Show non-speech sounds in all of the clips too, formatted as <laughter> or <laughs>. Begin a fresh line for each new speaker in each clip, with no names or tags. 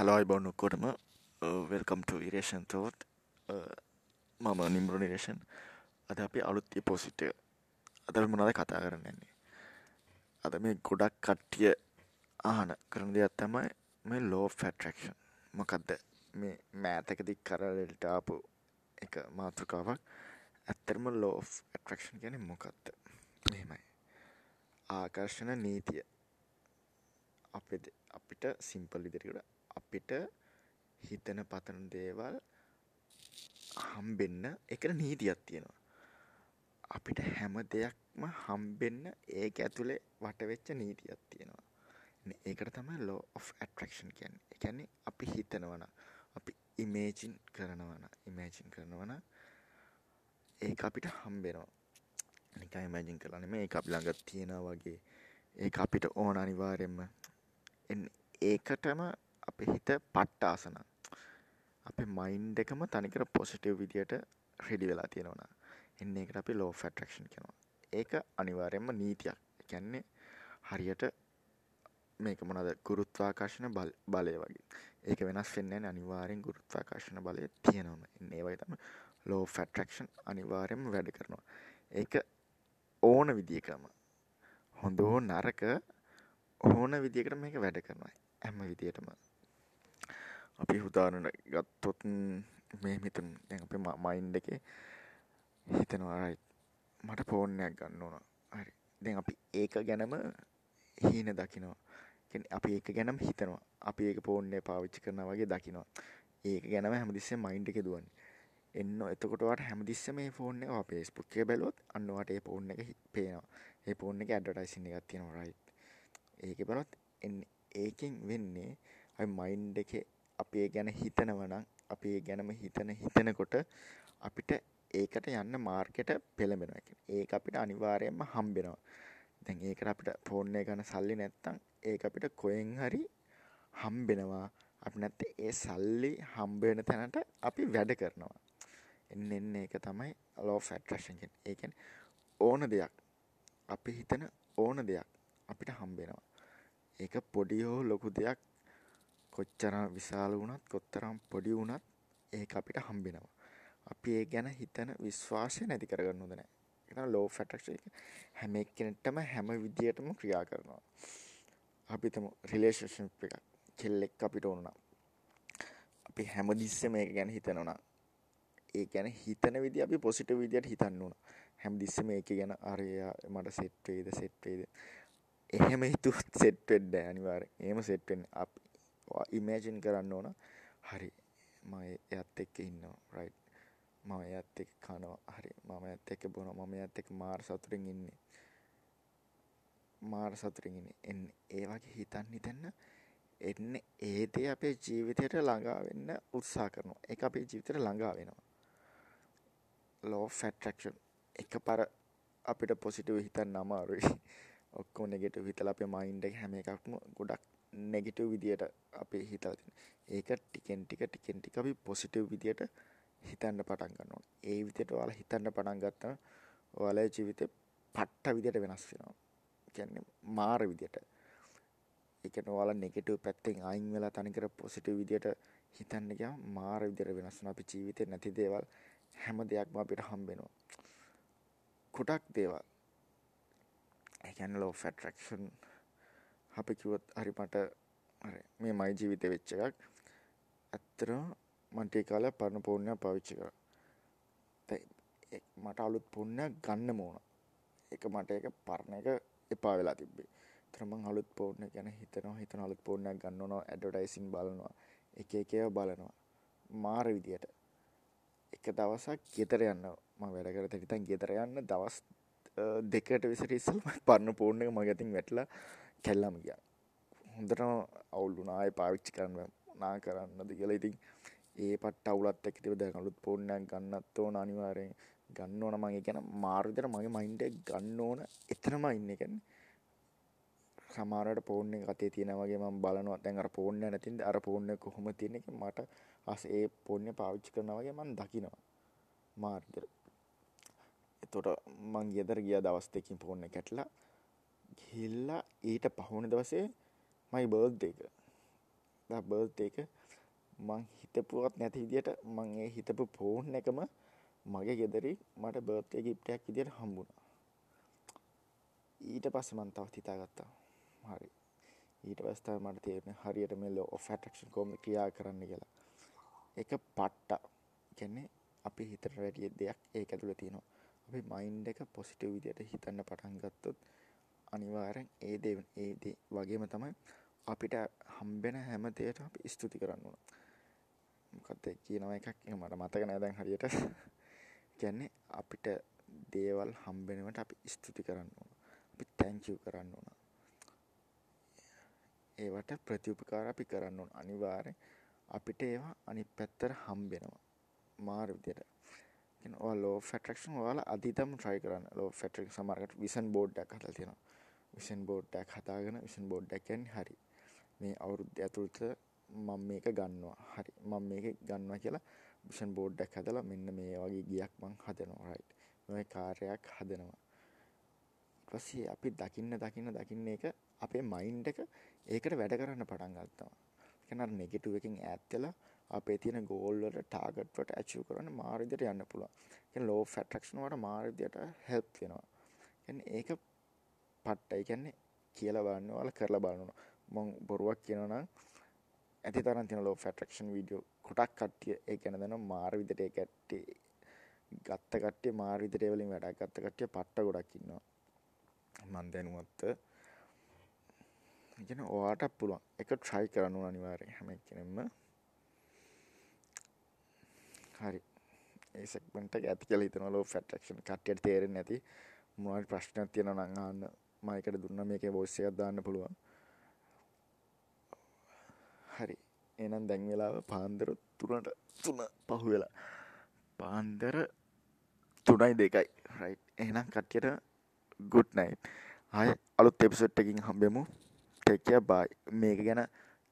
හැලෝයි බොන්න ඔක්කොටම වෙල්කම්ට විරේෂන් තෝත් මම නිම්බරු නිරේෂන් අද අපි අලුත් පෝසිට් අද මොනද කතා කරන්න යන්නේ? අද මේ ගොඩක් කට්ටිය ආහන කරන දෙයක් තමයි මේ ලෝ ෆැටරක්ෂන් මොකක්ද මේ මෑතකදි කරලට ආපු එක මාතෘකාවක්. ඇත්තරම ලෝ ඇටරක්ෂන් ගැන මොකක්ද මෙහෙමයි. ආකර්ෂණ නීතිය. අප අපිට සිම්පල් ඉදිරිකට අපිට හිතන පතන දේවල් හම්බෙන්න එක නීතියක් තියෙනවා. අපිට හැම දෙයක්ම හම්බෙන්න ඒක ඇතුළේ වටවෙච්ච නීතියක් තියෙනවා. ඒකට තමයි ලෝ of ඇට්‍රක්ෂන් කියන්නේ. ඒ කියන්නේ අපි හිතනවන අපි ඉමේජින් කරනවන ඉමේජින් කරනවන ඒක අපිට හම්බෙනවා. නිකන් ඉමේජින් කරලා නෙමෙයි ඒක අපි ළඟ තියෙනවා වගේ ඒක අපිට ඕන අනිවාර්යෙන්ම ඒකටම අප හිත පට්ටාසන අප මයින්් එකම තනිකර පොසිටව් විදියට රෙඩි වෙලා තියෙනවන එන්න එකට අපි ලෝ ෆැටරක්ෂන් කෙනවා ඒක අනිවාරයෙන්ම නීතියක්. කැන්නේ හරියට මේක මොනද ගුරුත්වාකාශන බල් බලය වගේ. ඒක වෙනස් වෙන්න අනිවාරෙන් ගුරුත්වාකාශන බලය තියෙනවම. එන්නේ වයි තම ලෝ ෆැටරක්ෂන් අනිවාරයෙන්ම වැඩ කරනවා. ඒක ඕන විදිකම හොඳ හෝ නරක ඕන විදිකට මේක වැඩ කරනවා. හැම විදියටම. අපි උදාහරණ ගත්තොත් මේ හිතමු දැන් අපේ මයින්ඩ් එකේ හිතනවා රයිට් මට ෆෝන් එකක් ගන්න ඕන. හරි. දැන් අපි ඒක ගැනම හීන දකිනවා. කියන්නේ අපි ඒක ගැනම හිතනවා. අපි ඒක ෆෝන් එක පාවිච්චි කරනවා වගේ දකිනවා. ඒක ගැනම හැමතිස්සෙම මයින්ඩ් එකේ දුවන්නේ. එන්න එතකොට වාට හැමතිස්සෙම මේ ෆෝන් එක ඔයා Facebook එකේ බැලුවොත් අන්න වාට ඒ ෆෝන් එක පේනවා. ඒ ෆෝන් එකේ ඇඩ්වර්ටයිසින් එකක් තියෙනවා රයිට්. ඒකේ බලවත් එන්නේ ඒකෙන් වෙන්නේ අයි මයින්ඩ් එකේ අපි ඒ ගැන හිතනවනම් අපි ඒ ගැනම හිතන හිතනකොට අපිට ඒකට යන්න මාර්කෙට පෙළඹෙනවා. ඒක අපිට අනිවාර්යයෙන්ම හම්බෙනවා. දැන් ඒකට අපිට ෆෝන් එක ගන්න සල්ලි නැත්තම් ඒක අපිට කොහෙන් හරි හම්බෙනවා. අපි නැත්නම් ඒ සල්ලි හම්බ වෙන තැනට අපි වැඩ කරනවා. එන්න එන්න ඒක තමයි law of attraction කියන්නේ. ඒ කියන්නේ ඕන දෙයක් අපි හිතන ඕන දෙයක් අපිට හම්බෙනවා. ඒක පොඩි හෝ ලොකු දෙයක් කොච්චරම් විශාල වුණත් කොත්තරම් පොඩි වුණත් ඒක අපිට හම්බෙනවා. අපි ඒ ගැන හිතන විශ්වාසය නැති කරගන්න හොඳ නැහැ. ඒක තමයි ලෝ ෆැටක්ෂන් එක. හැම එක්කෙනෙක්ටම හැම විදියටම ක්‍රියා කරනවා. අපි හිතමු රිලේෂන්ෂිප් එකක් කෙල්ලෙක් අපිට ඕන නම් අපි හැමතිස්සෙම ඒක ගැන හිතනවා නම් ඒ ගැන හිතන විදිහ අපි පොසිටිව් විදියට හිතන්න ඕන. හැමතිස්සෙම ඒක ගැන අරයා මට සෙට් වේද සෙට් වේද එහෙම හිතුවත් සෙට් වෙන්නේ නැහැ අනිවාර්යෙන්. එහෙම සෙට් වෙන්නේ අපි ඉමේජින් කරන්න ඕන. හරි ම එයත් එක්ක ඉන්නවා රයි් මම එයත් එක් කනවා. හරි මම ඇත් එක බොන මම ඇත් එක මාර් සතුරින් ඉන්නේ. මාර් සතුරින්ගෙන එන්න ඒ වගේ හිතන්න හිතන්න එන්න ඒදේ අපේ ජීවිතයට ළඟා වෙන්න උත්සා කරනවා. එක අපේ ජීවිතයට ළඟා වෙනවා. ලෝ ෆැට්‍රක්ෂන් එක පර අපිට පොසිටව හිතන්න අමාරුයි. ඔක්කො නෙගෙට හිතල අපේ මයින්ඩ හැම එකක්ම ගොඩක් නෙගිටව් විදියට අපේ හිතලා තියෙන. ඒක ටිකෙන් ටික ටිකෙන් ටික අපි පොසිටිව් විදියට හිතන්න පටන් ගන්න ඕනේ. ඒ විදියට ඔයාලා හිතන්න පටන් ගත්තා ඔයාලගේ ජීවිතේ පට්ට විදියට වෙනස් වෙනවා. කියන්නේ මාර විදියට. ඒ කියන්නේ ඔයාලා නෙගටිව් පැත්තෙන් අයින් වෙලා තනිකර පොසිටිව් විදියට හිතන්න ගියාම මාර විදියට වෙනස් වෙනවා. අපි ජීවිතේ නැති දේවල් හැම දෙයක්ම අපිට හම්බ වෙනවා. කොටක් දේවල්. ඒ කියන්නේ law of attraction අපි කිව්වොත් හරි මට හරි මේ මයි ජීවිතේ වෙච්ච එකක්. ඇත්තටම මම ටික කාලයක් පරණ ෆෝන් එකක් පාවිච්චි කරා. දැන් මට අලුත් ෆෝන් එකක් ගන්නම ඕන. ඒක මට ඒක පරණ එක එපා වෙලා තිබ්බේ. ඒතර මං අලුත් ෆෝන් එක ගැන හිතනවා හිතන අලුත් ෆෝන් එකක් ගන්න ඕන ඇඩ්වර්ටයිසින් බලනවා. එක එක ඒවා බලනවා. මාර විදියට. එක දවසක් ගෙදර යන්න මම වැඩ කර තැනින් ගෙදර යන්න දවස් දෙකට විතර ඉස්සෙල්ලා පරණ ෆෝන් එක මගේ අතින් වැටලා කැල්ලම ගියා. හොඳට අවුල් වුණා ආයේ පාවිච්චි කරන්න නා කරන්නද කියලා. ඉතින් ඒ පට්ට අවුලත් එක්ක ඉතින් දැන් අලුත් ෆෝන් එකක් ගන්නත් ඕන අනිවාර්යෙන්. ගන්න ඕන මම ඒ කියන මාරු විදිහට මගේ මයින්ඩ් එක ගන්න ඕන එතනම ඉන්නේ කියන්නේ. සමහරවිට ෆෝන් එක අතේ තියෙනා වගේ මම බලනවා. දැන් අර ෆෝන් එක නැතිනම් අර ෆෝන් එක කොහොම තියෙන්නේ මට අස් ඒ ෆෝන් එක පාවිච්චි කරනවා වගේ මම දකිනවා. මාරු විදිහට. එතකොට මං ගෙදර ගියා දවස් දෙකකින් ෆෝන් එක කැටලා ගිහිල්ලා ඊට පහුවෙනි දවසේ මයි බර්ත්ඩේ එක. බර්ත් එක මං හිතපුවත් නැති විදියට මං ඒ හිතපු ෆෝන් එකම මගේ ගෙදරි මට බර්ත්ඩේ ගිෆ්ටයක් විදියට හම්බුණා. ඊට පස්සේ මං තවත් හිතාගත්තා. හරි. ඊට පස්සේ තමයි මට තේරුනේ හරියට මේ law of attraction කොහොමද ක්‍රියා කරන්න කියලා. ඒක පට්ට. කියන්නේ අපි හිතට වැඩිය දෙයක් ඒක ඇතුළේ තියෙනවා. අපි මයින්ඩ් එක පොසිටිව් විදියට හිතන්න පටන් ගත්තොත් අනිවාර්යෙන් ඒ දේ ඒ දේ වගේම තමයි අපිට හම්බෙන හැම දෙයකටම අපි ස්තුති කරන්න ඕන. මොකක්ද කියනවා එකක් මට මතක නෑ දැන් හරියට. <laughs> කියන්නේ අපිට දේවල් හම්බෙනවට අපි ස්තුති කරන්න ඕන. අපි තැන්ක් යූ කරන්න ඕන. ඒවට ප්‍රතිඋපකාර අපි කරන්න ඕන. අනිවාර්යෙන් අපිට ඒවා අනිත් පැත්තට හම්බෙනවා. මාර විදියට. කියන්නේ ඔය ලෝ ඔෆ් ඇට්‍රැක්ෂන් ඔයාලා අදිටම try කරන්න. ලෝ ඔෆ් ඇට්‍රැක්ෂන් සමහරකට විෂන් බෝඩ් එකක් හදලා තියෙනවා. විෂන් බෝඩ් එකක් හදාගෙන විෂන් බෝඩ් එක කියන්නේ හරි. මේ අවුරුද්ද ඇතුළත මම මේක ගන්නවා. හරි. මම මේක ගන්නවා කියලා විෂන් බෝඩ් එකක් හදලා මෙන්න මේ වගේ ගියක් මං හදනවා. රයිට්. මේ කාර්යයක් හදනවා. ඊට පස්සේ අපි දකින්න දකින්න දකින්න එක අපේ මයින්ඩ් එක ඒකට වැඩ කරන්න පටන් ගන්නවා. කියන්නේ අර නෙගටිව් එකෙන් ඈත් වෙලා අපේ තියෙන ගෝල් වලට ටාගට් වලට ඇචීව් කරන්න මාර විදියට යන්න පුළුවන්. කියන්නේ ලෝ ඔෆ් ඇට්‍රැක්ෂන් වලට මාර විදියට හෙල්ප් වෙනවා. කියන්නේ ඒක පට්ටයි කියන්නේ කියලා බලන්න ඔයාලා කරලා බලන්න ඕන. මම බොරුවක් කියනවා නම් ඇති තරම් තියෙන ලෝ ඔෆ් ඇට්‍රැක්ෂන් වීඩියෝ කොටක් කට්ටිය ඒ ගැන දන්නවා මාර විදියට ඒ කට්ටිය ගත්ත කට්ටිය මාර විදියට ඒ වලින් වැඩක් ගත්ත කට්ටිය පට්ට ගොඩක් ඉන්නවා. මම දැනුවත් ඉගෙන ඔයාට පුළුවන් එක ට්‍රයි කරන්න ඕන අනිවාර්යෙන් හැම කෙනෙක්ම හරි. ඒ සෙක්මන්ට් එක ඇති කියලා හිතනවා ලෝ ෆැට්‍රැක්ෂන් කට්ටියට තේරෙන්නේ නැති මොනවද ප්‍රශ්නයක් තියෙනවා නම් අහන්න මම ඒකට දුන්නා මේකේ වොයිස් එකක් දාන්න පුළුවන්. හරි. එහෙනම් දැන් වෙලාව පාන්දර 3ට 3 පහු වෙලා. පාන්දර 3යි 2යි රයිට් එහෙනම් කට්ටියට good night. ආය අලුත් එපිසෝඩ් එකකින් හම්බෙමු. Take care. Bye. මේක ගැන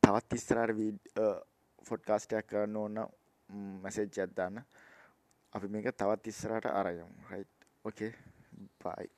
තවත් ඉස්සරහට වීඩියෝ පොඩ්කාස්ට් එකක් කරන්න ඕන නම් මැසේජ් එකක් දාන්න අපි මේක තවත් ඉස්සරහට අරයමු right. Okay. Bye